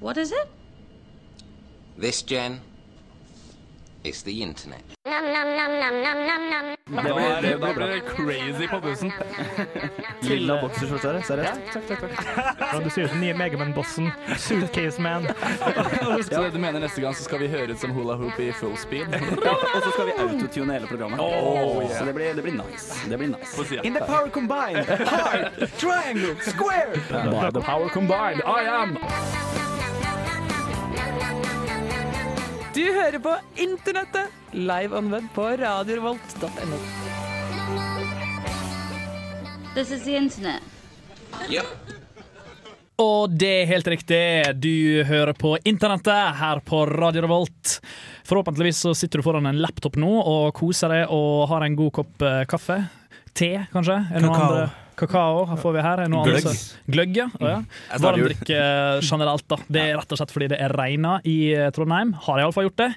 What is it? This, Jen, is the internet. Det, da blir det crazy på bussen. Lilla bokserskjorte her, seriøst? Ja, du ser ut den nye Megaman-bossen. Suitcase Man. Så du mener neste gang så skal vi høre ut som hula hoop i full speed? Og så skal vi autotune hele programmet. Oh, yeah. Så det blir, det blir nice. Det blir nice. In the power combined, hard, triangle, square. By the power combined, I am Du hører på Internettet, live on web på radiorevolt.no. This is the internet. Yep. Og det er helt riktig. Du hører på internettet her på Radio Revolt. Forhåpentligvis så sitter du foran en laptop nå og koser deg og har en god kopp eh, kaffe. Te, kanskje? Kakao. Kakao får vi her. Er Gløgg. Gløgg, ja. Oh, ja. Varmdrikke generelt, da. Det er rett og slett fordi det er regna i eh, Trondheim. Har iallfall gjort det.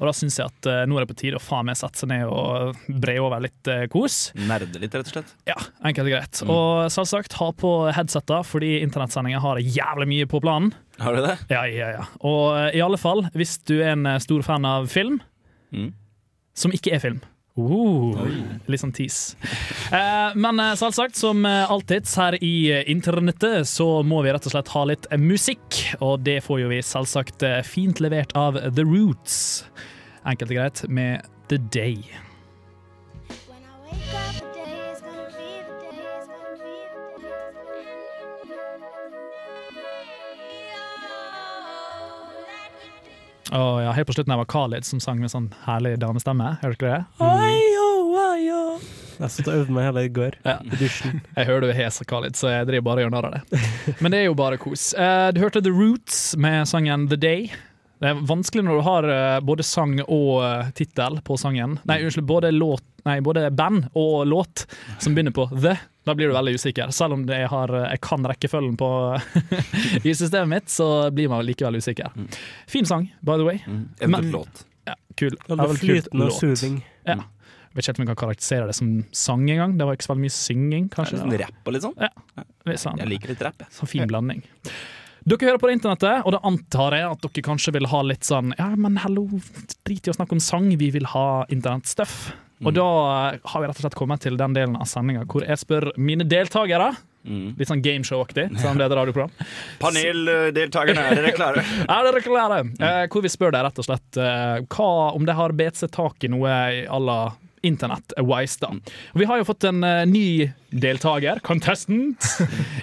Og da syns jeg at eh, nå er det på tide å faen meg sette seg ned og bre over litt eh, kos. Nerde litt, rett og slett. Ja, enkelt og greit. Og selvsagt, ha på headsetta, fordi internettsendinga har jævlig mye på planen. Har du det? Ja, ja, ja. Og eh, i alle fall, hvis du er en eh, stor fan av film, Mm. som ikke er film. Uh, litt sånn tease. Eh, men eh, selvsagt, som eh, alltid her i eh, internettet, så må vi rett og slett ha litt eh, musikk. Og det får jo vi selvsagt eh, fint levert av The Roots. Enkelt og greit med The Day. Og ja, Helt på slutten var Khalid som sang med sånn herlig damestemme. Hørte dere det? Jeg satt og øvde meg hele i går. Ja. I dusjen. Jeg hører du er hes, Khalid, så jeg driver bare og gjør narr av det. Men det er jo bare kos. Uh, Du hørte The Roots med sangen The Day. Det er vanskelig når du har uh, både sang og uh, tittel på sangen. Nei, unnskyld, både, låt, nei, både band og låt som begynner på The. Da blir du veldig usikker. Selv om jeg, har, jeg kan rekkefølgen på i systemet mitt, så blir man likevel usikker. Fin sang, by the way. Mm. Men- låt. Ja, kul. Det er flytende og låt. soothing. Ja. Jeg vet ikke om vi kan karakterisere det som sang engang. Det var ikke så veldig mye synging, Er kanskje. det sånn rapp og litt sånn? Litt sånn. Jeg liker litt rapp, jeg. Sånn fin blanding. Dere hører på det internettet, og da antar jeg at dere kanskje vil ha litt sånn Ja, men hallo, drit i å snakke om sang, vi vil ha internettstuff. Og Mm. da eh, har vi rett og slett kommet til den delen av sendinga hvor jeg spør mine deltakere. Mm. Litt sånn gameshow-aktig, som det er et radioprogram. Paneldeltakerne, er dere klare? Er dere klare? Eh, hvor vi spør deg rett og slett eh, hva, om de har bet seg tak i noe à la internett-wise. da. Og Vi har jo fått en eh, ny deltaker, contestant,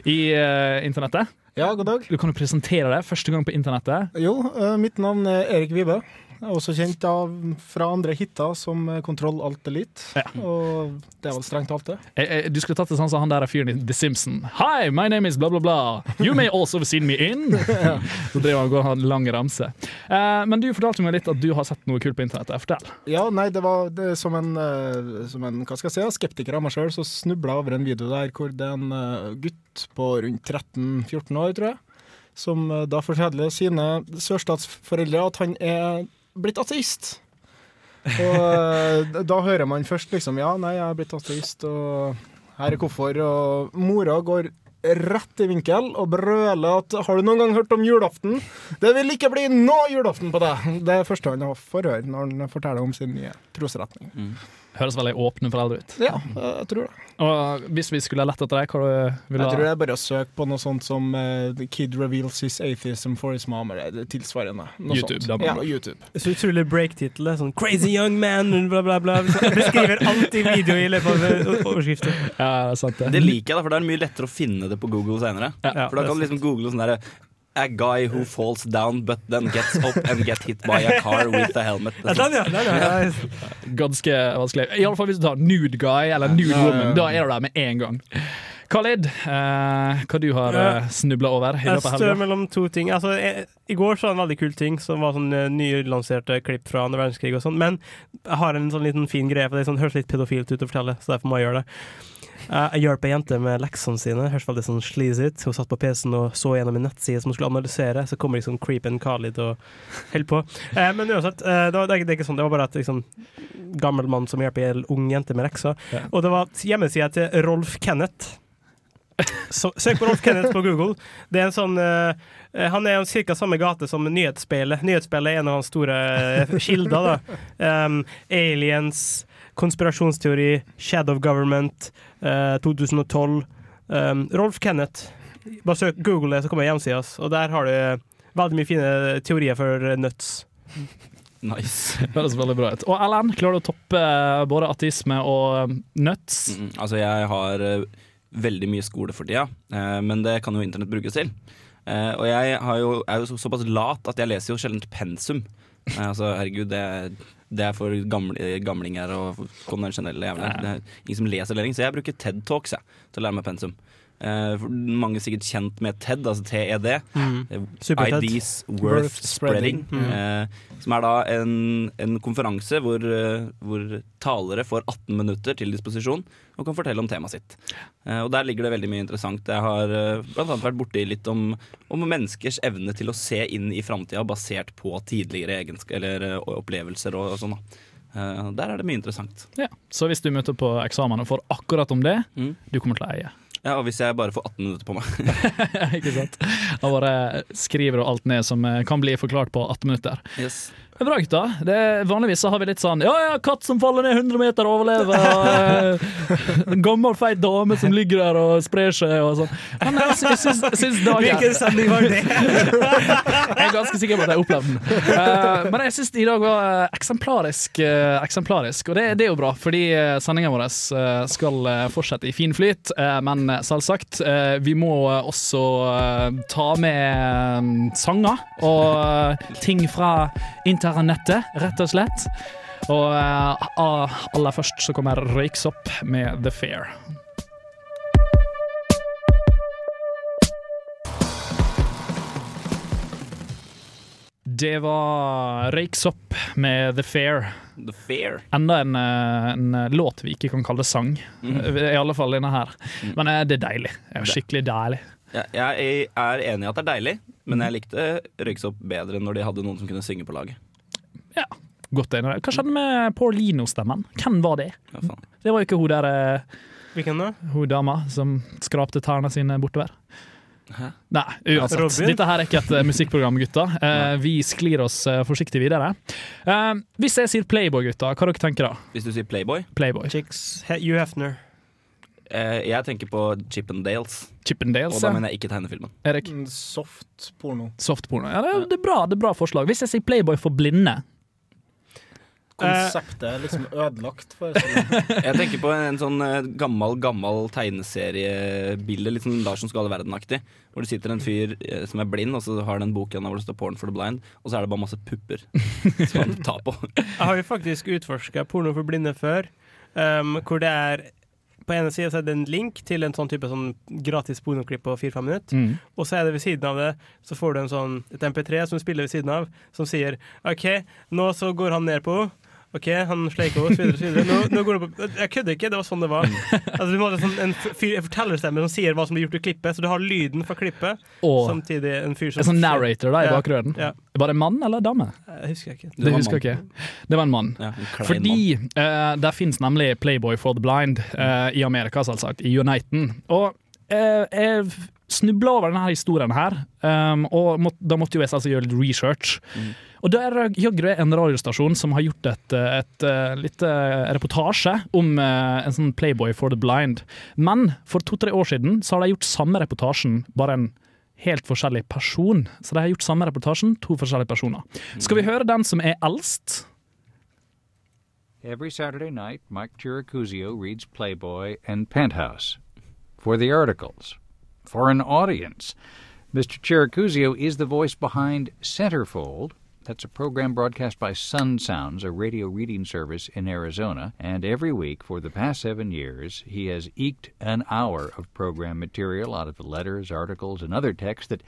i eh, internettet. Ja, god dag. Du kan jo presentere deg første gang på internettet. Jo, eh, mitt navn er Erik Vibe. Er også kjent av, fra andre hiter som eh, Kontroll Alt Elite. Ja. Og det er vel strengt talt det. Eh, eh, Du skulle tatt det sånn som han der fyren i The Simpson. Hi, my name is bla, bla, bla. You may also have seen me in. Så driver han og hadde lang ramse. Eh, men du fortalte meg litt at du har sett noe kult på internettet. Fortell. Ja, nei, det var det, som, en, eh, som en hva skal jeg si, skeptiker av meg sjøl, så snubla over en video der hvor det er en uh, gutt på rundt 13-14 år, tror jeg, som da forteller sine sørstatsforeldre at han er blitt ateist. Og eh, da hører man først liksom Ja, nei, jeg er blitt ateist, og her er hvorfor. Og mora går rett i vinkel og brøler at 'har du noen gang hørt om julaften?' 'Det vil ikke bli noe julaften på deg'. Det er første han får høre når han forteller om sin nye trosretning. Høres veldig åpne foreldre ut. Ja, jeg tror det. Og hvis vi skulle ha lett etter deg, hva du ville Jeg tror det er bare å søke på noe sånt som uh, Kid reveals his atheism for his mom', eller det tilsvarende. Noe YouTube, sånt. Ja. YouTube. Så utrolig break-tittel. Sånn 'Crazy young man', bla, bla, bla. Beskriver alltid i video i løpet av eh, overskriften. Ja, det sant det. Det liker jeg, da, for det er mye lettere å finne det på Google senere. Ja, For da kan du liksom google sånn derre A guy who falls down but then gets up and get hit by a car with a helmet. Ja, den, ja. Den, ja. Ganske vanskelig. I alle fall hvis du tar nude guy eller nude woman, da er du der med en gang. Khalid, eh, hva du har uh, snubla over Jeg står mellom to ting. Altså, jeg, I går så var det en veldig kul ting, som var sånn eh, nylanserte klipp fra andre verdenskrig og sånn. Men jeg har en sånn liten fin greie, for det sånn, høres litt pedofilt ut å fortelle, så derfor må jeg gjøre det. Jeg hjalp ei jente med leksene sine. Høres veldig sånn sleazy ut. Hun satt på PC-en og så gjennom en nettside som hun skulle analysere. Så kommer liksom Creepen Khalid og holder på. Eh, men uansett, eh, det, var, det, er, ikke- sånn. Det var bare et liksom, gammel mann som hjelper ei ung jente med lekser. Ja. Og det var hjemmesida til Rolf Kenneth. Så, søk på Rolf Kenneth på Google. Det er en sånn eh, Han er i ca. samme gate som Nyhetsspeilet. Nyhetsspeilet er en av hans store kilder. da. Um, aliens, konspirasjonsteori, shadow government, eh, 2012. Um, Rolf Kenneth. Bare søk Google det, så kommer hjemsida hans, og der har du veldig mye fine teorier for eh, nuts. Nice. Høres veldig bra ut. Og Ellen, klarer du å toppe eh, både ateisme og nuts? Mm, altså, jeg har eh, veldig mye skole for tida, eh, men det kan jo internett brukes til. Eh, og jeg har jo, er jo såpass lat at jeg leser jo sjelden pensum. Eh, altså, herregud, det, det er for gamle, gamlinger og konvensjonelle jævler. Det er ingen som leser lenger, så jeg bruker TED Talks jeg, til å lære meg pensum. Eh, for mange er sikkert kjent med TED, altså TED. Mm. Super-TED. Ideas Worth Worth Spreading. spreading. Uh, som er da en, en konferanse hvor, uh, hvor talere får 18 minutter til disposisjon og kan fortelle om temaet sitt. Eh, og Der ligger det veldig mye interessant. Jeg har uh, annet vært borti litt om, om menneskers evne til å se inn i framtida basert på tidligere eller eh, opplevelser og, og sånn. da. Eh, Der er det mye interessant. Ja. Så hvis du møter på eksamen og får akkurat om det, Mm. du kommer til å eie. Ja, Og hvis jeg bare får 18 minutter på meg. Ikke sant? Da bare skriver du alt ned som eh, kan bli forklart på 18 minutter. Yes. Er bra, gutta. Det, vanligvis så har vi litt sånn Ja, ja, katt som faller ned 100 meter og overlever. Og, eh, en gammel, feit dame som ligger der og sprer seg og sånn. Men jeg sy- syns, syns dagen Hvilken sending var det? Jeg er ganske sikker på at jeg opplevde den. Eh, men jeg syns i dag var eh, eksemplarisk. eh, eksemplarisk og det, det er jo bra, fordi uh, sendinga vår eh, skal eh, fortsette i fin flyt. eh, men eh, selvsagt, eh, vi må eh, også eh, ta med eh, sanger og eh, ting fra internettet, rett og slett. Og uh, aller først så kommer Røyksopp med The Fair. Det var Røyksopp med The Fair. The Fair. Enda en, eh, en låt vi ikke kan kalle sang. I alle fall denne her. Men eh, det er deilig. Det er skikkelig deilig. Ja, jeg er enig i at det er deilig, men jeg likte Røyksopp bedre når de hadde noen som kunne synge på laget. Ja, godt enig. Hva skjedde med Paulino-stemmen? Hvem var det? Ja. Det var jo ikke hun der eh, Hvilken da? hun dama som skrapte tærne sine bortover. Hæ? Nei, uansett. Robin? Dette her er ikke et eh, musikkprogram, gutta. Eh, vi sklir oss eh, forsiktig videre. Eh, hvis jeg sier Playboy, gutta, hva dere tenker da? Hvis du sier Playboy Playboy. Chicks. Hugh Hefner. eh, Jeg tenker på Chippendales, Chippendales, og da ja. mener jeg ikke tegnefilmen. Erik. Mm, Soft porno. Softporno. Ja, det, er, det, er bra, det er bra forslag. Hvis jeg sier Playboy for blinde Konseptet er liksom ødelagt. For Jeg tenker på en sånn eh, gammel gammel tegneseriebilde, litt sånn Larsen skal alle verden-aktig. Hvor det sitter en fyr eh, som er blind, og så har den boken hvor det står 'Porn for the blind', og så er det bare masse pupper som han tar på. Jeg har jo faktisk utforska porno for blinde før, um, hvor det er på ene sida er det en link til en sånn type sånn gratis pornoklipp på fire-fem minutter. Mm. Og så er det ved siden av det, så får du en sånn, et MP3 som spiller ved siden av, som sier OK, nå så går han ned på henne. OK, han sleiker henne, osv. osv. Nå, nå går det på Jeg kødder ikke, det var sånn det var. Altså, du må ha sånn, en, fyr, en fortellerstemme som sier hva som blir gjort i klippet, så du har lyden fra klippet, Og samtidig en fyr som en sånn narrator da i Ja, bakgrunnen. ja. Var det mann eller dame? Jeg husker ikke. Det, det husker mann. ikke. Det var en mann. Ja, en Fordi eh, der finnes nemlig Playboy for the blind uh, i Amerika, selvsagt, i Uniten. Og uh, jeg snubla over denne historien her, um, og må, da måtte jo jeg altså gjøre litt research. Og jaggu er en radiostasjon som har gjort et, eh, et, eh, lite reportasje om eh, en sånn Playboy for the blind. Men for to-tre år siden så har de gjort samme reportasjen, bare en helt forskjellig person. Så de har gjort samme reportasjen, to forskjellige personer. Skal vi høre den som er eldst? Every Saturday night, Mike Chiricuzio reads Playboy and Penthouse for the articles, for an audience. Mr. Chiricuzio is the voice behind Centerfold. That's a program broadcast by Sun Sounds, a radio reading service in Arizona. And every week for the past seven years, he has eked an hour of program material out of the letters, articles, and other text that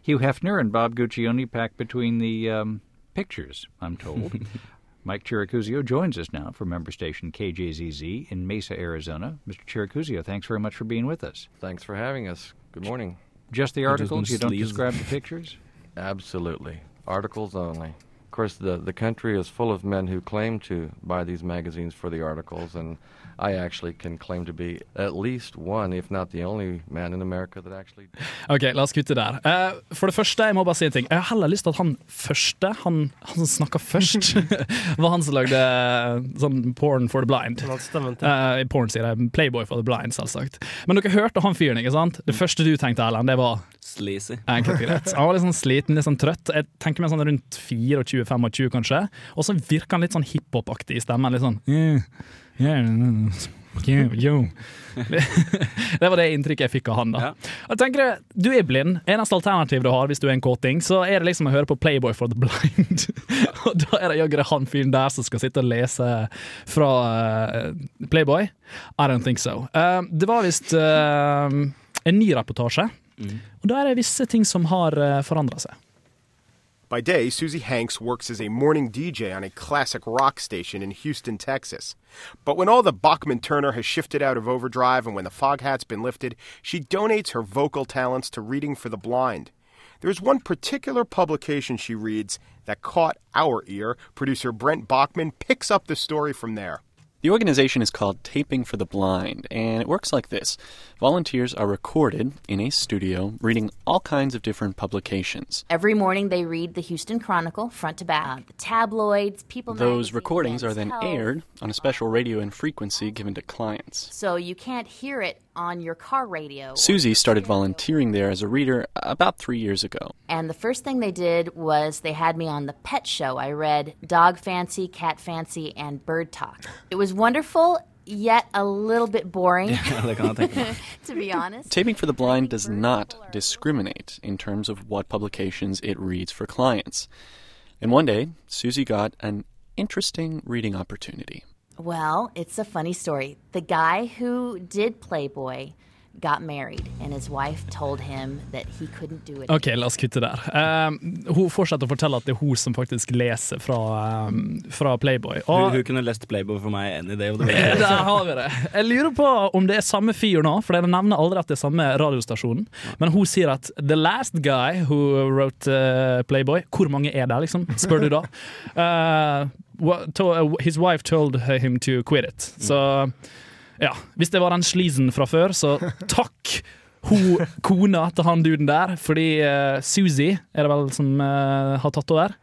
Hugh Hefner and Bob Guccione pack between the um, pictures, I'm told. Mike Chiricuzio joins us now from member station KJZZ in Mesa, Arizona. Mr. Chiricuzio, thanks very much for being with us. Thanks for having us. Good morning. Just the articles, you don't sleeves. describe the pictures? Absolutely. Articles only. Of course, the, the country is full of men who claim to buy these magazines for the articles, and I actually can claim to be at least one, if not the only man in America that actually. Ok, la oss kutte der. Uh, for det første, jeg må bare si en ting. Jeg har heller lyst til at han første, han, han som snakka først, var han som lagde eh, sånn porn for the blind. Uh, porn, sier jeg. Playboy for the blind, selvsagt. Men dere hørte han fyren, ikke sant? Det første du tenkte, Erlend, det var Sleazy. Enkelt greit. Han var litt sånn sliten, litt sånn trøtt. Jeg tenker meg sånn rundt 24-25, kanskje. Og så virker han litt sånn hiphop-aktig i stemmen. Litt sånn «Yeah, yeah, yeah. Det var det inntrykket jeg fikk av han. da Og tenker Du er blind. Eneste alternativ du har hvis du er en kåting, så er det liksom å høre på Playboy for the blind. og da er det jaggu han fyren der som skal sitte og lese fra uh, Playboy. I don't think so. Uh, det var visst uh, en ny reportasje, og da er det visse ting som har uh, forandra seg. By day, Susie Hanks works as a morning DJ on a classic rock station in Houston, Texas. But when all the Bachman Turner has shifted out of overdrive and when the fog hat's been lifted, she donates her vocal talents to Reading for the Blind. There's one particular publication she reads that caught our ear. Producer Brent Bachman picks up the story from there. The organization is called Taping for the Blind, and it works like this volunteers are recorded in a studio reading all kinds of different publications. Every morning they read the Houston Chronicle front to back. Uh, the tabloids, People Those recordings are then aired on a special radio and frequency given to clients. So you can't hear it on your car radio. Susie started volunteering there as a reader about three years ago. And the first thing they did was they had me on the pet show. I read Dog Fancy, Cat Fancy, and Bird Talk. It was wonderful, yet a little bit boring, det kan jeg tenke meg. to be honest. Taping for the Blind does not discriminate in terms of what publications it reads for clients. And one day, Susie got an interesting reading opportunity. Well, it's a funny story. The guy who did Playboy got married, and his wife told him that he couldn't do it. Ok, la oss kutte der. Um, hun fortsetter å fortelle at det er hun som faktisk leser fra, um, fra Playboy. Hun, Og hun kunne lest Playboy for meg any day. Der har vi det. Jeg lurer på om det er samme fyr nå, for de nevner aldri at det er samme radiostasjonen. Men hun sier at 'the last guy who wrote uh, Playboy' Hvor mange er der, liksom? Spør du da. Uh, his wife told him to quit it. Så ja, hvis det var den sleazen fra før, så takk hun kona til han duden der, fordi uh, Susie er det vel som uh, har tatt over.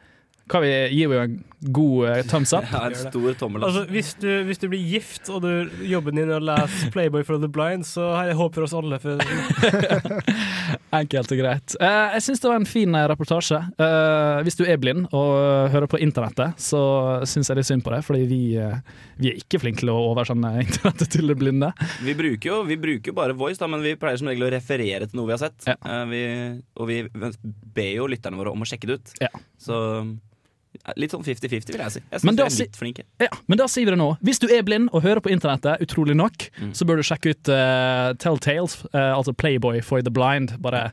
Hva vi gir jo en god thumbs up. Ja, en stor tommel. Altså, hvis, du, hvis du blir gift og du, jobben din er å lese Playboy for the Blind, så har jeg håp for oss alle. For Enkelt og greit. Uh, jeg syns det var en fin eh, reportasje. Uh, hvis du er blind og eh, hører på internettet, så syns jeg det er synd på deg, fordi vi, uh, vi er ikke flinke til å oversende internettet til de blinde. Vi bruker jo vi bruker bare voice, da, men vi pleier som regel å referere til noe vi har sett. Eh, vi, og vi ber jo lytterne våre om å sjekke det ut. Så eh, litt sånn 50-50, vil jeg si. Jeg Men da er litt flinke. Ja, men da sier vi det nå. Hvis du er blind og hører på internettet, utrolig nok, så bør du sjekke ut uh, Telltales, uh, altså Playboy for the blind. Bare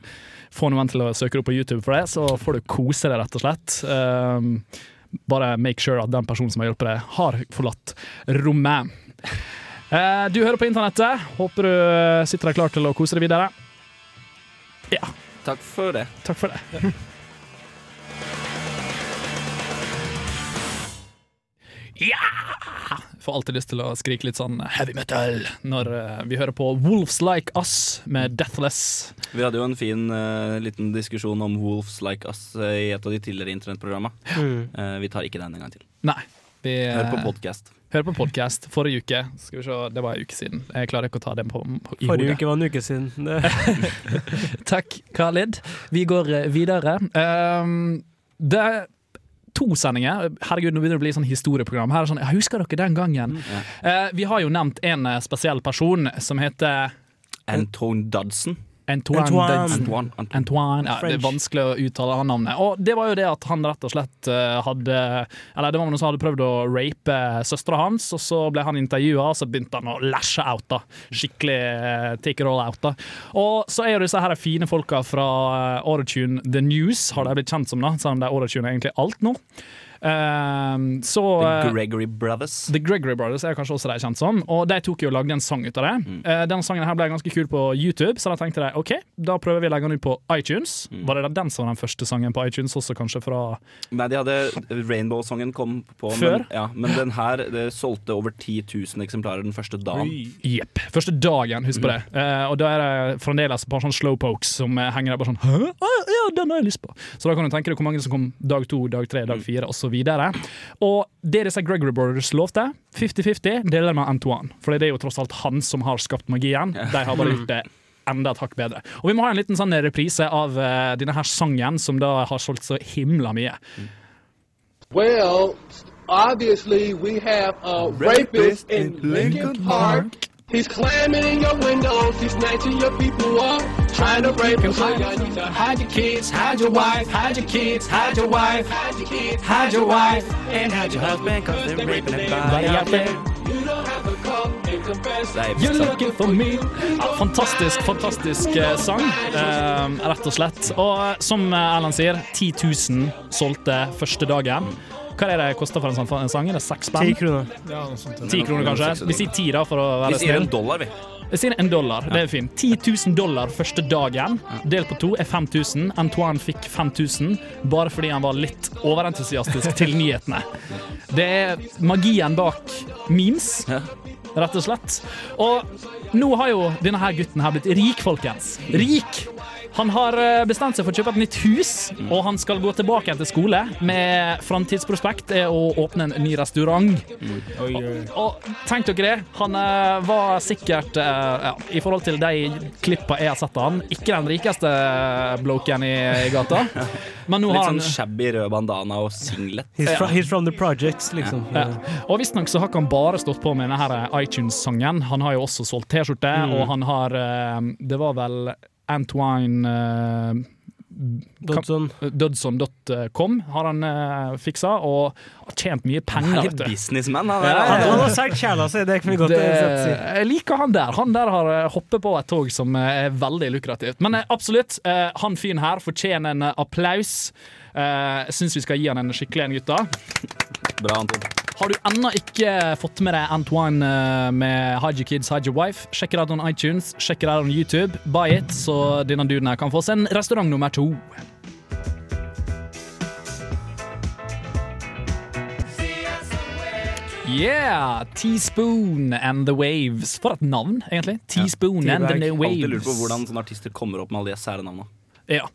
få noen til å søke opp på YouTube for det, så får du kose deg, rett og slett. Um, bare make sure at den personen som har hjulpet deg, har forlatt rommet. Uh, du hører på internettet. Håper du sitter der klar til å kose deg videre. Ja. Takk for det. Takk for det. Ja! Får alltid lyst til å skrike litt sånn heavy metal når eh, vi hører på Wolves Like Us med Deathless. Vi hadde jo en fin uh, liten diskusjon om Wolves Like Us eh, i et av de tidligere internettprogramma. Mm. Uh, vi tar ikke den en gang til. Nei. Vi, Hør på podkast. podcast. Hør på podkast. Forrige uke. Skal vi se, det var en uke siden. Jeg klarer ikke å ta den på, på, i Forrige hodet. uke var en uke siden. Takk, Khalid. Vi går videre. Um, det to sendinger. Herregud, nå begynner det å bli sånn historieprogram. Her er sånn, jeg Husker dere den gangen? Eh, vi har jo nevnt en eh, spesiell person som heter Anton Dodson. Antoine, Antoine. Antoine. Antoine. Antoine. Ja, det er vanskelig å uttale han navnet. Og det var jo det at han rett og slett eh, hadde Eller det var noen som hadde prøvd å rape søstera hans, og så ble han intervjua, og så begynte han å lashe out. da Skikkelig eh, take it all out. da Og så er jo disse her fine folka fra eh, Autotune The News, har de blitt kjent som, da selv om det er Autotune egentlig alt nå. Um, så The eh, Gregory Brothers. The Gregory Brothers er kanskje også de kjent som, og de tok jo og lagde en sang ut av det. Mm. Uh, den sangen her ble ganske kul på YouTube, så da tenkte de OK, da prøver vi å legge den ut på iTunes. Mm. Var det da den som var den første sangen på iTunes, også kanskje fra Nei, de hadde Rainbow-sangen kom på, Før? Men, ja, men den her det solgte over 10 000 eksemplarer den første dagen. Jepp. Første dagen, husk på det. Mm. Eh, og da er det fremdeles et par sånne slowpokes som eh, henger der bare sånn Hæ? Ah, ja, den har jeg lyst på. Så da kan du tenke deg hvor mange som kom dag to, dag tre, Mm. dag fire osv. Og det disse Gregory Brothers lovte, 50-50, deler med Antoine. For det er jo tross alt han som har skapt magien. De har bare gjort det enda et hakk bedre. Og vi må ha en liten sånn reprise av uh, denne her sangen, som da har solgt så himla mye. Well, obviously we have a rapist in Lincoln Park. He's climbing in your windows, he's snatching your people up, trying to break them. So y'all need to hide your kids, hide your wife, hide your kids, hide your wife, hide your kids, hide your wife, and hide your husband, cause they're raping everybody out there. You don't have to come. You're looking for me. Fantastisk, fantastisk eh, sang, eh, rett og slett. Og eh, som Erlend sier, 10 000 solgte første dagen. Hva er det det koster for en sånn sang? Er det seks spenn? Ti kroner. Ja. Ti kroner, kanskje? Vi sier ti, da, for å være Vi sier en dollar, vi. Jeg sier en dollar, det er fint. 10 000 dollar første dagen, delt på to er 5000. Antoine fikk 5000 bare fordi han var litt overentusiastisk til nyhetene. Det er magien bak memes, rett og slett. Og nå har jo denne her gutten her blitt rik, folkens. Rik! Han har eh, bestemt seg for å kjøpe et nytt hus, og han skal gå tilbake igjen til skole med framtidsprospekt er å åpne en ny restaurant. Og, og tenk dere det, han eh, var sikkert, eh, ja, i forhold til de klippa jeg har sett av han, ikke den rikeste bloken i, i gata. Men nå Litt sånn han shabby rød bandana og singlet. He's, fra, he's from the projects, liksom. ja. Og visstnok så har ikke han bare stått på med denne iTunes-sangen. Han har jo også solgt T-skjorte, Mm. og han har Det var vel Antoine eh, Dodson. Dodson.com har han uh, fiksa, og har tjent mye penger. Han er businessmann businessman, han. der. Han ja. han har solgt kjæla si, det kan vi godt eh, si. jeg liker han der. Han der har eh, hoppet på et tog som eh, er veldig lukrativt. Men eh, absolutt, eh, han fyren her fortjener en eh, applaus. Eh, Jeg syns vi skal gi han en skikkelig en, gutta. Bra, Anton. Har du ennå ikke fått med deg Antoine eh, med Hide Your Kids, Hide Your Wife, sjekk det ut on iTunes, sjekk det ut on YouTube. Buy it, så denne duden her kan få seg en restaurant nummer to. Yeah! Teaspoon and the Waves. For et navn, egentlig. Teaspoon and the Alltid Waves. lurt på hvordan sånne artister kommer opp med alle de sære navnene. Ja.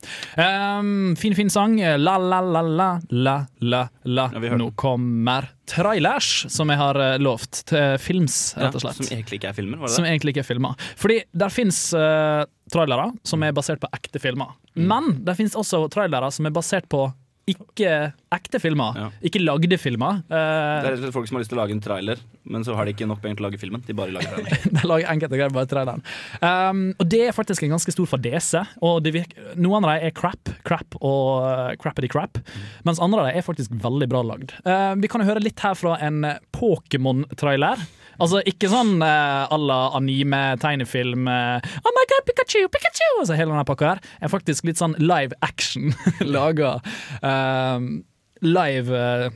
Um, fin, fin sang. La, la, la, la, la, la, la. Ja, Nå kommer trailers, som jeg har eh, lovt. Til films, rett og Ja, slett. som egentlig ikke er filmer, var det Som egentlig ikke er filmer. Fordi der fins trailere som er basert på ekte filmer. Mm. Men det fins også trailere som er basert på ikke ekte filmer. Ikke lagde filmer. Det er Eh, rett og slett folk som har lyst til å lage en trailer, men så har de ikke nok penger til å lage filmen. De bare lager trailer. de lager enkelte greier bare traileren. Um, og det er faktisk en ganske stor fadese. Og det virker, noen av dem er crap, crap og uh, crappity crap, mens andre av dem er faktisk veldig bra lagd. Uh, vi kan jo høre litt her fra en Pokémon-trailer. Altså ikke sånn uh, à la anime-tegnefilm uh, Oh my god, Pikachu, Pikachu! Altså hele denne pakka her er faktisk litt sånn live action laga. Uh, live uh,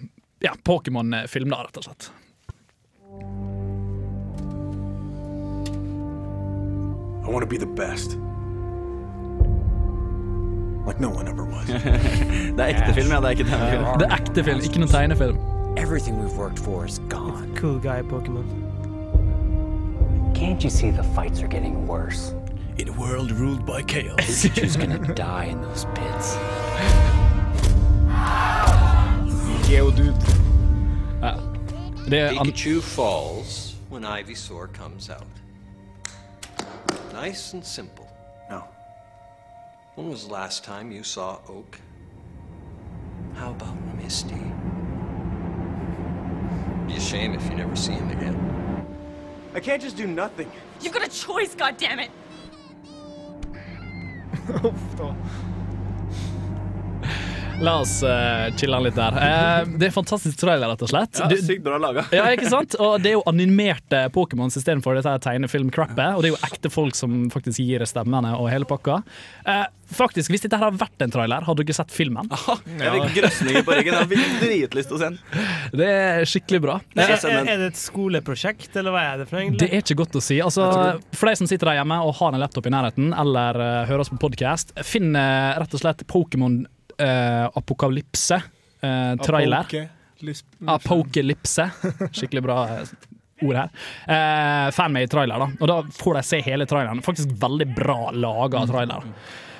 ja, Pokémon-film, da, rett og slett. I want to be the best. Like no one ever was. det er ekte film, ja. Det er ikke tegnefilm. Det er ekte film, ikke noen tegnefilm. Everything we've worked for is gone. Cool guy Pokémon. Can't you see the fights are getting worse? In a world ruled by chaos. Pikachu's gonna die in those pits. Geodude. Ja. Det an Pikachu falls when Ivysaur comes out. Nice and simple. No. When was the last time you saw Oak? How about Misty? Be a shame if you never see him again. I can't just do nothing. You've got a choice, goddammit! Oh, La oss uh, chille litt der. Uh, det er fantastisk trailer, rett og slett. Ja, Sykt bra laga. ja, ikke sant? Og det er jo animerte Pokémons istedenfor dette tegnefilm-crappet. Og det er jo ekte folk som faktisk gir stemmene og hele pakka. Uh, faktisk, Hvis dette her har vært en trailer, hadde dere sett filmen? Jeg fikk grøsninger på ryggen. Jeg fikk dritlyst til å se den. Det er skikkelig bra. Er, er det et skoleprosjekt, eller hva er det for egentlig? Det er ikke godt å si. Altså, for de som sitter der hjemme og har en laptop i nærheten, eller uh, hører oss på podkast, finn uh, rett og slett Pokémon uh, Apokalypse eh, trailer. Apocalypse. Apokalypse. Skikkelig bra eh, ord her. Uh, Fanmade-trailer, da. Og da får de se hele traileren. Faktisk veldig bra laga trailer.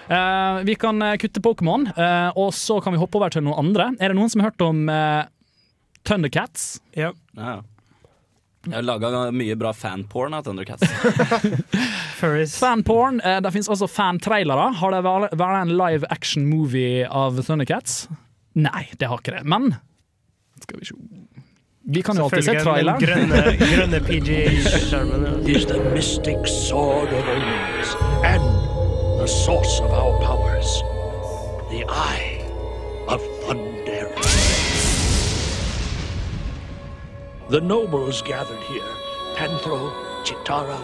Eh, vi kan eh, kutte Pokémon, eh, og så kan vi hoppe over til noen andre. Er det noen som har hørt om eh, Thundercats? Ja. Ja. Jeg har laga mye bra fanporn av Thundercats. Fanporn. Eh, det fins også fantrailere. Har det vært en live action movie av Thundercats? Nei, det har ikke det. Men skal vi se Vi kan jo alltid se traileren. grønne, grønne PG-skjermen. is the mystic sword of omens and the source of our powers. The Eye of thunder. The nobles gathered here, Panthro, Chitara,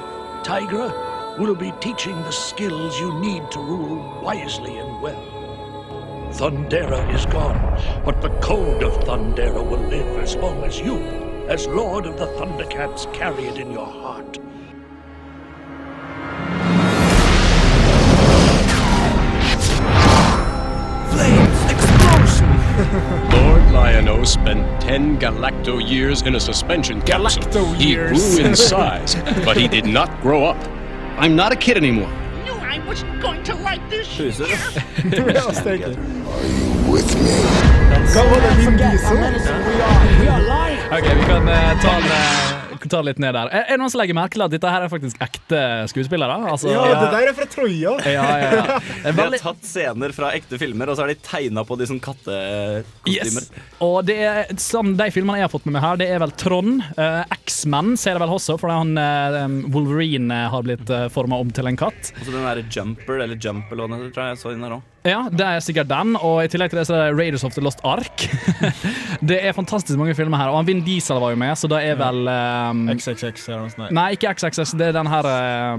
Tigra, will be teaching the skills you need to rule wisely and well. Thundera is gone, but the code of Thundera will live as long as you, as Lord of the Thundercats, carry it in your heart. Flames, explosion! Lord Lion-O spent 10 galacto years in a suspension capsule. Galacto he years. grew in size, but he did not grow up. I'm not a kid anymore. knew I wasn't going to like this. Ja, steike. Hva are, we Vin Diesel? Okay, Vi kan uh, ta, den, eh, ta litt ned der. Er er det noen som legger merke til at dette her er faktisk ekte skuespillere? Altså, Ja, det der er fra Troja. Ja, ja, ja. De har tatt scener fra ekte filmer, og så har de tegna på de som kattekostymer. Yes. Og det er, sånn, de filmene jeg har fått med meg her, det er vel Trond. Uh, X-Men ser jeg vel også, fordi han uh, Wolverine eh, har blitt uh, forma om til en katt. Og så den derre Jumper, eller Jump eller hva det heter, tror jeg jeg så inn der òg. Ja, det er sikkert den, og i tillegg til det så er det Raiders of the Lost Ark. det er fantastisk mange filmer her, og han Vin Diesel var jo med, så da er vel um, XXX eller noe sånt. Nei, ikke XXX. det er den her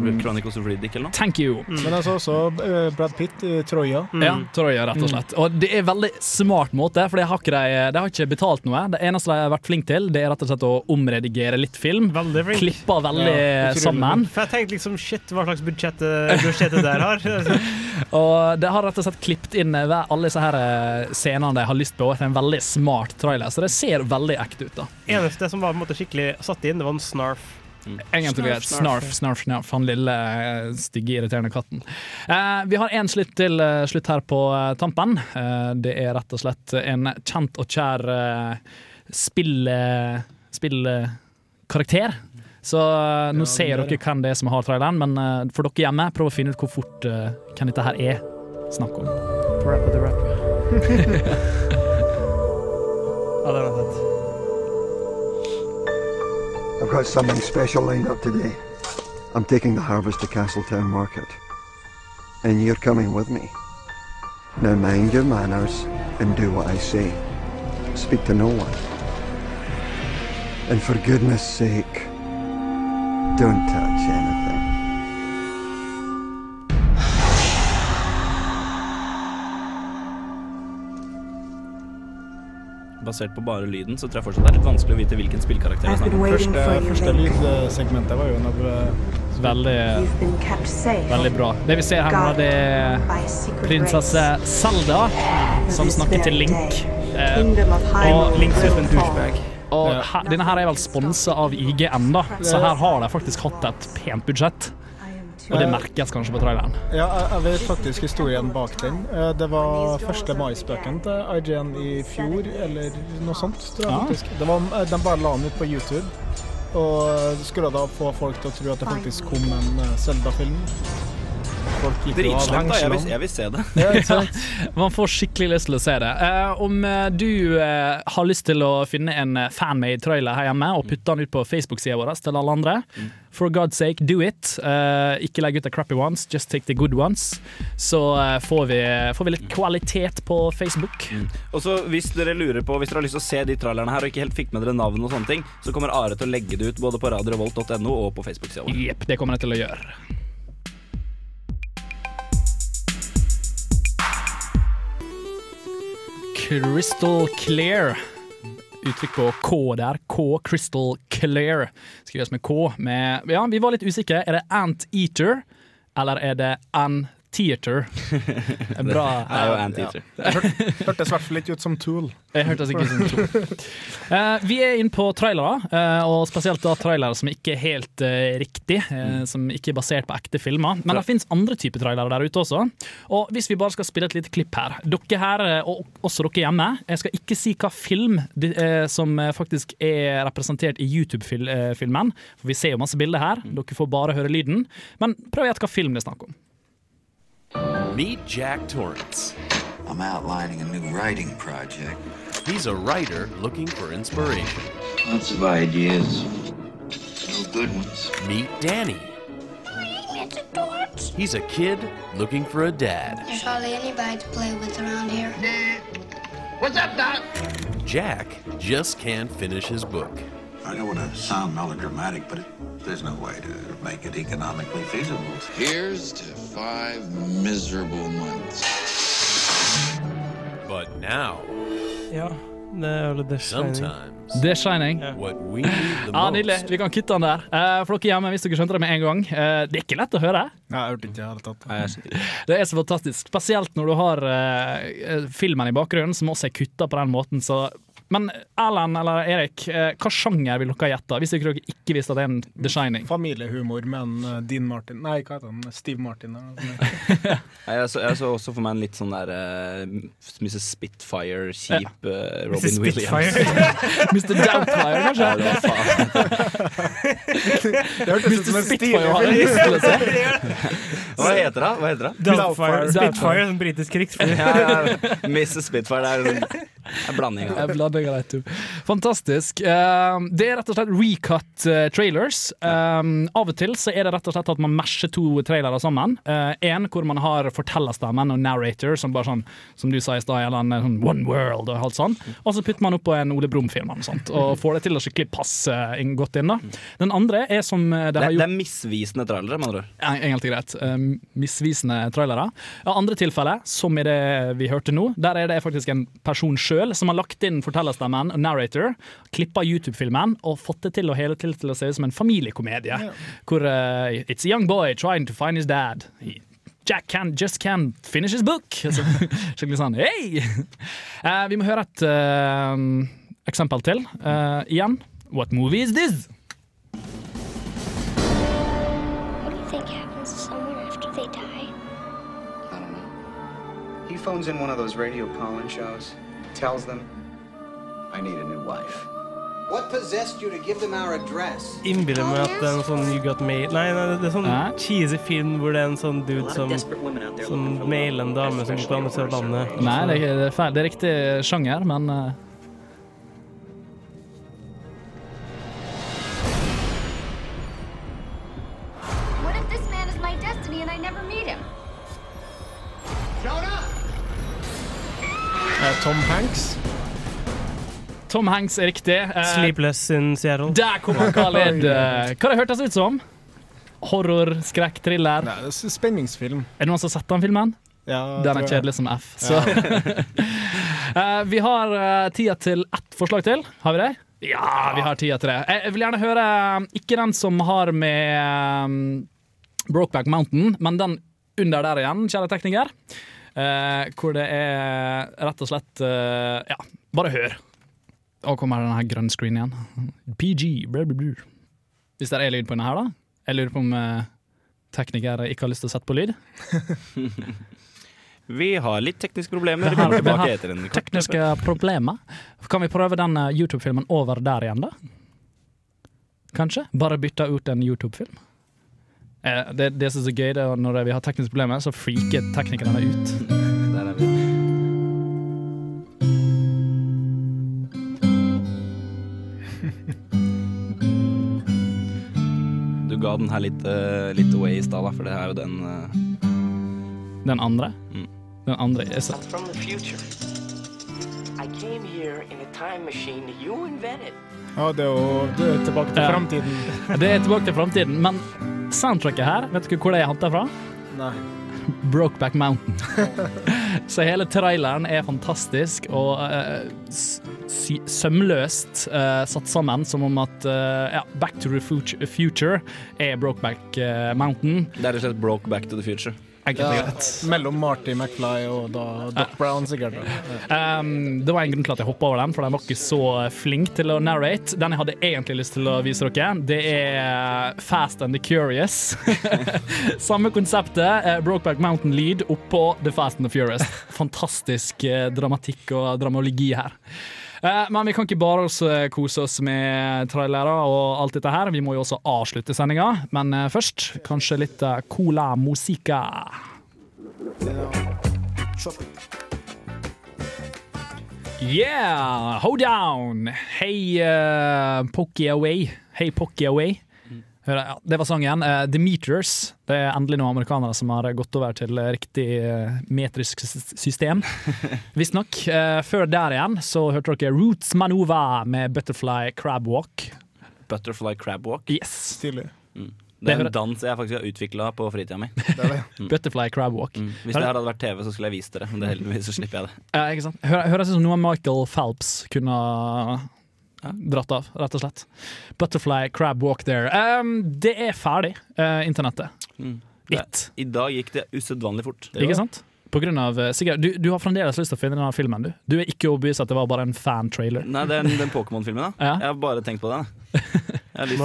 um, Chronicles of Riddick eller noe? Thank you. Men altså også eh, Brad Pitt i Troja. Ja, Troja, rett og slett. Og det er veldig smart måte, for de har ikke, de, de har ikke betalt noe. Det eneste de har vært flinke til, det er rett og slett å omredigere litt film. Veldig flink. Klippa veldig Ja, sammen. For jeg tenkte liksom shit, hva slags budsjett eh, budsjettet der har. Og det har rett og slett klippet inn eh, alle disse her eh, scenene de har lyst på til en veldig smart trailer, så det ser veldig ekte ut. da Eneste som var på en måte skikkelig satt inn, det var en snarf. Egentlig Snarf, snarf, snarf, snarf, han lille eh, stygge, irriterende katten. Eh, vi har én slutt til slutt her på tampen. Eh, det er rett og slett en kjent og kjær eh, spill... eh. Så eh, nå ser er dere hvem det er som har traileren, men eh, for dere hjemme, prøv å finne ut hvor fort eh, hvem dette her er snakk om. Rap of the rap. ja, det har jeg sett. I've got something special lined up today. I'm taking the harvest to Castletown Market. And you're coming with me. Now mind your manners and do what I say. Speak to no one. And for goodness sake, don't touch anything. Basert på bare lyden, så tror jeg fortsatt det er litt vanskelig å vite hvilken spillkarakter det er snakk om. Første, første lydsegmentet var jo noe eh, Veldig, veldig bra. Det vi ser her nå, det er prinsesse Zelda som snakker til Link. Eh, Og Link ser ut en douchebag. Og her, denne her er vel sponsa av IGN, da, så her har de faktisk hatt et pent budsjett. Og det merkes kanskje på traileren. Ja, jeg, vet faktisk historien bak den. Eh, Det var første mai-spøken til IGN i fjor, eller noe sånt, tror jeg Ja. faktisk. Det var, eh, de bare la den ut på YouTube, og skulle da få folk til å tro at det faktisk kom en eh, Zelda-film. Folk gikk jo av Dritslemt, da. Jeg vil, jeg vil se det. Ja, ikke sant? Man får skikkelig lyst til å se det. Eh, om eh, du eh, har lyst til å finne en eh, fanmade trailer her hjemme og putte den ut på Facebook-sida vår til alle andre, for God's sake, do it. Eh, ikke legg ut the crappy ones, just take the good ones. Så eh, får, vi, får vi litt kvalitet på Facebook. Og så Hvis dere lurer på Hvis dere har lyst til å se de trailerne her og ikke helt fikk med dere navn, og sånne ting Så kommer Are til å legge det ut både på radiorevolt.no og på Facebook-sida vår. Jepp, det kommer jeg til å gjøre. Crystal Clear. Uttrykk på K der. K, Crystal Clear. Skrives med K. Med, ja, vi var litt usikre. Er det Anteater, eller er det Antheater? Bra. Det er jo en teater. Ja. hørtes i hvert fall litt ut som Tool. Jeg hørtes ikke ut som Tool. Uh, vi er inne på trailere, uh, og spesielt da trailere som ikke er helt uh, riktig. Uh, Som ikke er basert på ekte filmer. Men det fins andre typer trailere der ute også. Og hvis vi bare skal spille et lite klipp her Dere her, og også dere hjemme, jeg skal ikke si hva film de, som faktisk er representert i YouTube-filmen. For vi ser jo masse bilder her. Dere får bare høre lyden. Men prøv å gjette hva film det er snakk om. Meet Jack Torrance. I'm outlining a new writing project. He's a writer looking for inspiration. Lots of ideas. No good ones. Meet Danny. He's a kid looking for a dad. There's hardly anybody to play with around here. What's up, Doc? Jack just can't finish his book. I don't want to sound melodramatic, but it, there's no way to make it economically feasible. Here's to five miserable months. But now, vel The Shining. sometimes, The Shining. what we need the Ja, Nydelig. Vi kan kutte den der. Uh, for dere hjemme, hvis dere skjønte det med en gang. Uh, det er ikke lett å høre. Nei, jeg hørte ikke hele tatt. Det er så fantastisk. Spesielt når du har uh, filmen i bakgrunnen, som også er kutta på den måten. Så. Men Erlend eller Erik, eh, hva sjanger vil dere gjette? Hvis dere ikke visste at det er en The Shining. Familiehumor med en eh, Dean Martin Nei, hva heter han? Steve Martin. Jeg så, jeg så også for meg en litt sånn der uh, Mrs. Spitfire, kjip eh, Robin Mrs. Williams. Spitfire. Mr. Doubtfire, kanskje? Ja, det hørtes ut som en Spitfire har jeg stilig. Hva heter det? Hva heter det? Doubtfire. Spitfire, sånn britisk krigsfly. Ja, ja. Mrs. Spitfire, det er en, en blanding av de to. Fantastisk. Eh, det er rett og slett recut eh, trailers. Eh, av og til så er det rett og slett at man masher to trailere sammen. Én hvor man har fortellerstemmen og narrator, som bare sånn, som du sa i stad, eller en sånn One World og alt sånn. Og så putter man opp på en Ole Brumm-film og sånt, og får det til å skikkelig passe godt inn. da. Den andre er som det Det, har det er misvisende trailere, med andre ord. En- greit. misvisende trailere. Andre tilfelle, som i det vi hørte nå, der er det faktisk en person sjøl som har lagt inn fortellerstemmen og narrator, klippa YouTube-filmen og fått det til å hele til, til å se ut som en familiekomedie. Hvor uh, It's a young boy trying to find his dad. Jack can, just can't finish his book. Så, skikkelig sånn hei! Uh, vi må høre et uh, eksempel til. Uh, igjen. What movie is this? What do you think happens to someone after they die? I don't know. He phones in one of those radio call-in shows, tells them, I need a new wife. What possessed you to give them our address? Innbiller meg at det er en sånn You Got Mail Nei, nei, det er sånn Hæ? cheesy film hvor det er en sånn dude som, som mailer en dame som bor på andre siden av landet. Nei, det er, det er riktig sjanger, men eh, Tom Hanks er riktig. Eh, Sleepless in Seattle. Der kommer Khaled. Eh, Hva det hørtes ut som? Horror, skrekk, thriller? Nei, det er spenningsfilm. Er det noen som har sett den filmen? Ja, Den er kjedelig som F. Så. Eh, vi har eh, tida til ett forslag til. Har vi det? Ja, vi har tida til det. Jeg jeg vil gjerne høre eh, ikke den som har med um, Brokeback Mountain, men den under der igjen, kjære tekniker. Uh, hvor det er rett og slett uh, Ja, bare hør. Og kommer den her grønn screen igjen. PG. Blah. Hvis det er lyd på denne her, da. Jeg lurer på om eh, teknikere ikke har lyst til å sette på lyd. Vi har litt tekniske problemer. Vi kommer tilbake etter en kort Tekniske problemer. Kan vi prøve den eh, YouTube-filmen over der igjen, da? Kanskje? Bare bytte ut en YouTube-film? Eh, Det, det som er så gøy, det er når vi har tekniske problemer, så freaker teknikerne ut. Du ga den her litt, uh, litt away i stad, for det er jo den uh... Den andre? Mm. Den andre er så I'm from the future. I came here in a time machine that you invented. Ja, det er jo det er tilbake til Ja. framtiden. Det er tilbake til framtiden, men soundtracket her, vet du hvor det er henta fra? Nei. Brokeback Mountain. Så hele traileren er fantastisk og uh, sømløst uh, satt sammen, som om at uh, ja, Back to the Future er Brokeback Mountain. Det er rett og slett Brokeback to the future. Enkelt og greit. Mellom Marty McFly og da Doc Brown, sikkert. Um, det var en grunn til at jeg hoppa over den, for den var ikke så flink til å narrate. Den jeg hadde egentlig lyst til å vise dere, det er Fast and the Curious. Samme konseptet. eh, Brokeback Mountain Lead oppå The Fast and the Furious. Fantastisk eh, dramatikk og dramologi her. Eh, Men vi kan ikke bare eh, kose oss med trailere og alt dette her. Vi må jo også avslutte sendinga. Men eh, først kanskje litt Cola Musica. Yeah! Hold down! Hei, uh, Pocky Away. Hei, Pocky Away. Hør, ja, det var sangen. Uh, The Meters. Det er endelig noen amerikanere som har gått over til riktig uh, metrisk system. Visstnok. Uh, før der igjen så hørte dere Roots Manova med Butterfly Crab Walk. Butterfly crab walk. Yes. Stilig. Mm. Det Det er en dans jeg faktisk har utvikla på fritida mi. Mm. Butterfly Crab Walk. Hvis det her hadde vært TV, så skulle jeg vist dere, men det heldigvis så slipper jeg det. Ja, ikke sant? Høres ut som noe Michael Phelps kunne dratt av, rett og slett. Butterfly crab walk there. Um, det er ferdig, uh, internettet. Mm. It. I dag gikk det usedvanlig fort. Ikke sant? På grunn av, eh, Sigurd, du, du har fremdeles lyst til å finne denne filmen, du. Du er ikke overbevist at det var bare en fan-trailer. Nei, det er den, den Pokémon-filmen, da. Ja. Jeg har bare tenkt på den.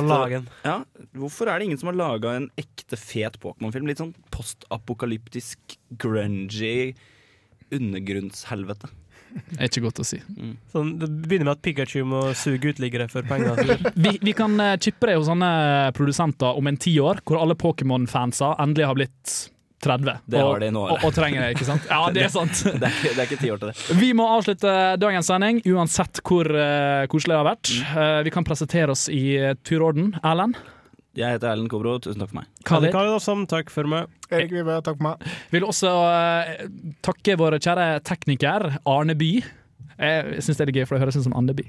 å- Ja, hvorfor er det ingen som har laga en ekte fet Pokémon-film? Litt sånn postapokalyptisk, grungy undergrunnshelvete. Er ikke godt å si. Sånn, det begynner med at Pikachu må suge uteliggere for penger. Vi, vi kan eh, chippe det hos sånne produsenter om en tiår, hvor alle Pokémon-fansa endelig har blitt 30. Det har de nå, og, og trenger det, ikke sant? Ja, det er sant. Det er ikke, det er ikke ti år til det. Vi må avslutte dagens sending, uansett hvor uh, koselig det har vært. Uh, vi kan presentere oss i turorden. Erlend? Jeg heter Erlend Kobro, tusen takk for meg. Kalle Karl takk for meg. Erik Vive, takk for meg. Vil også uh, takke vår kjære tekniker Arne By. Jeg syns det er gøy, for det høres ut som Andeby.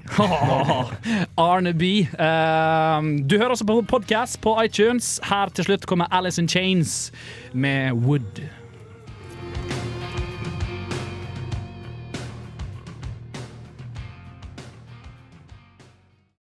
Arne By. Eh, du hører også på podkast på iTunes. Her til slutt kommer Alice in Chains med Wood.